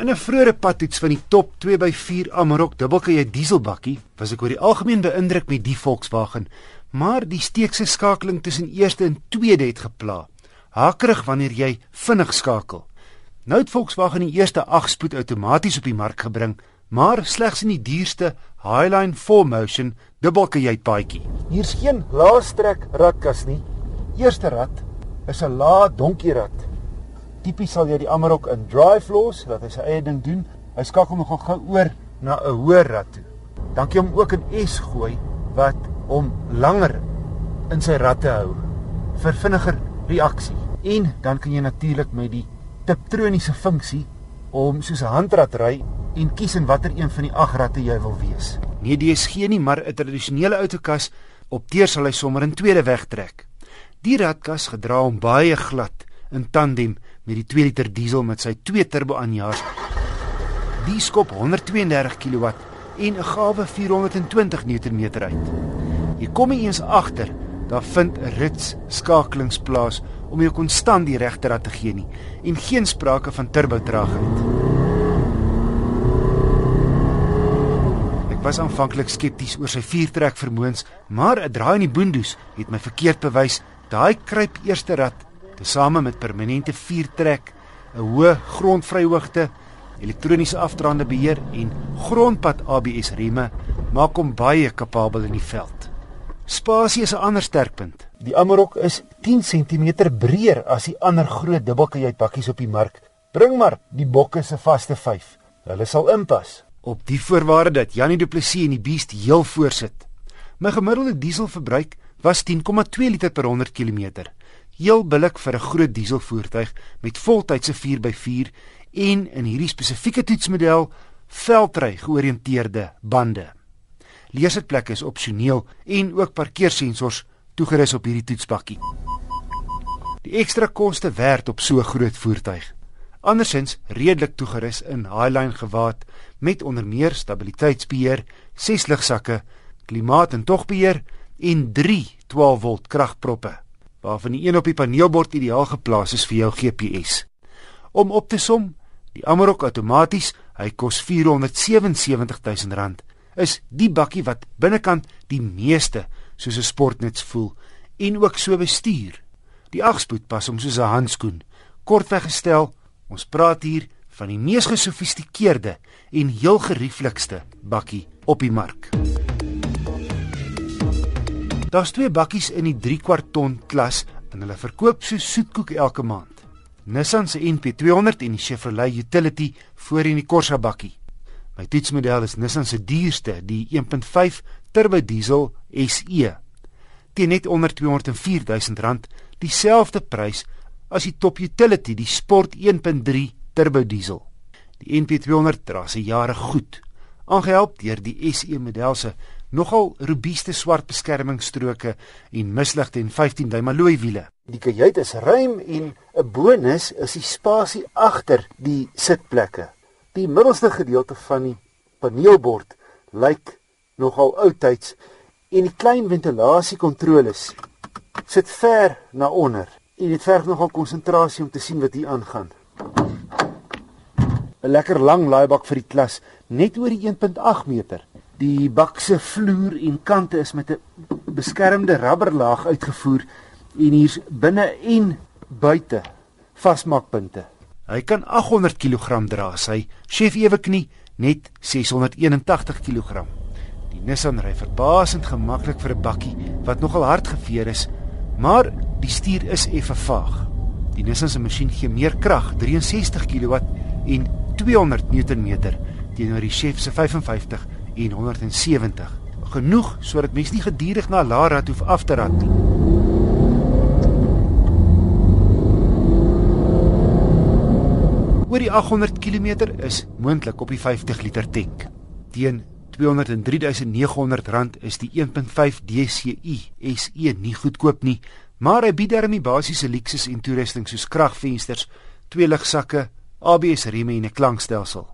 In 'n vroeëre padtoets van die top 2 by 4 Amarok dubbelkajuit dieselbakkie was ek oor die algemeen beïndruk met die Volkswagen, maar die steekse skakeling tussen eerste en tweede het gepla. Hakerig wanneer jy vinnig skakel. Nou het Volkswagen die eerste 8-spoed outomaties op die mark gebring, maar slegs in die duurste Highline 4Motion dubbelkajuit paadjie. Hier's geen laastrek radkas nie. Eerste rad is 'n lae donkie rad tipies sal jy die Amarok in drive los dat hy sy eie ding doen. Hy skakel nogal gou oor na 'n hoër rad toe. Dankie om ook 'n S gooi wat hom langer in sy rad te hou vir vinniger reaksie. En dan kan jy natuurlik met die tiptroniese funksie om soos 'n handrad ry en kies in watter een van die ag radde jy wil wees. Nee, DSG nie, maar 'n tradisionele outokas opteer sal hy sommer in tweede weg trek. Die radkas gedra hom baie glad in tandem met die 2 liter diesel met sy 2 turbo aanjaars. Die skop 132 kW en 'n gawe 420 Nm uit. Jy kom eens agter, daar vind 'n rits skakelings plaas om jou konstant die regte rad te gee nie en geen sprake van turbo traagheid. Ek was aanvanklik skepties oor sy viertrek vermoëns, maar 'n draai in die boondoes het my verkeerd bewys. Daai kruip eerste rad tesame met permanente viertrek, 'n hoë grondvryhoogte, elektroniese afdraande beheer en grondpad ABS remme maak hom baie kapabel in die veld. Spasie is 'n ander sterkpunt. Die Amarok is 10 cm breër as die ander groot dubbelkajuit bakkies op die mark. Bring maar die bokke se vaste 5. Hulle sal inpas op die voorwaarde dat Janie Du Plessis en die beest heel voorsit. My gemiddelde dieselverbruik was 10,2 liter per 100 km heel billik vir 'n groot dieselvoertuig met voltydse 4x4 en in hierdie spesifieke toetsmodel veldry georiënteerde bande. Leersitplekke is opsioneel en ook parkeersensors toegerus op hierdie toetsbakkie. Die ekstra koste werd op so 'n groot voertuig. Andersins redelik toegerus in Highline gewaad met onder meer stabiliteitsbeheer, 6 ligsakke, klimaat en togbeheer en 3 12V kragproppe waarvan die een op die paneelbord ideaal geplaas is vir jou GPS. Om op te som, die Amarok outomaties, hy kos R477 000, is die bakkie wat binnekant die meeste soos 'n sportnuts voel en ook so bestuur. Die agspoed pas hom soos 'n handskoen. Kortweg gestel, ons praat hier van die mees gesofistikeerde en heel gerieflikste bakkie op die mark. Daar's twee bakkies in die 3 kwart ton klas en hulle verkoop so soetkoek elke maand. Nissan se NP200 en die Chevrolet Utility voor in die Corsa bakkie. My toetsmodel is Nissan se duurste, die 1.5 turbo diesel SE. Teen net onder 204 000 rand, dieselfde prys as die top utility, die Sport 1.3 turbo diesel. Die NP200 dra se jare goed, aangehelp deur die SE model se nogal robuuste swart beskermingsstroke en misligte en 15 duim alloy wiele. Die kajuit is ruim en 'n bonus is die spasie agter die sitplekke. Die middelste gedeelte van die paneelbord lyk nogal oudtyds en die klein ventilasiekontroles sit ver na onder. En dit verg nogal konsentrasie om te sien wat hier aangaan. 'n Lekker lang laaibak vir die klas, net oor die 1.8 meter. Die bak se vloer en kante is met 'n beskermde rubberlaag uitgevoer en hier's binne en buite vasmaakpunte. Hy kan 800 kg dra, sy chef ewe knie net 681 kg. Die Nissan ry verbasend gemaklik vir 'n bakkie wat nogal hard geveer is, maar die stuur is effe vaag. Die Nissan se masjien gee meer krag, 63 kW en 200 Nm teenoor die chef se 55 en 170. Genoeg sodat mens nie gedurig na Lara hoef af te rat nie. Oor die 800 km is moontlik op die 50 liter tank. Teen 203900 rand is die 1.5 DCI SE nie goedkoop nie, maar hy bied darmie basiese luksus en toerusting soos kragvensters, twee ligsakke, ABS remme en 'n klankstelsel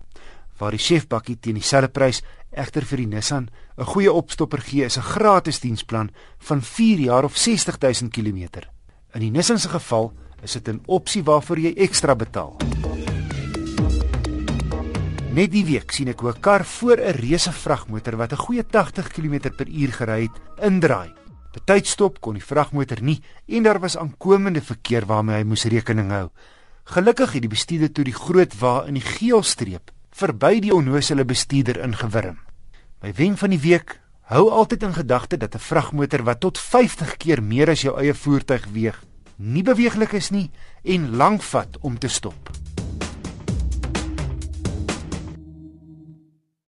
waar die chefbakkie teen dieselfde prys egter vir die Nissan 'n goeie opstopper gee is 'n gratis diensplan van 4 jaar of 60000 km. In die Nissan se geval is dit 'n opsie waarvoor jy ekstra betaal. Net die week sien ek hoe 'n kar voor 'n reuse vragmotor wat 'n goeie 80 km/h gery het, indraai. Betydsstop kon die vragmotor nie en daar was aankomende verkeer waarmee hy moes rekening hou. Gelukkig het die bestuurder toe die groot wa in die geelstreep verby die onnoosele bestuurder ingewurm. My wen van die week, hou altyd in gedagte dat 'n vragmotor wat tot 50 keer meer as jou eie voertuig weeg, nie beweeglik is nie en lank vat om te stop.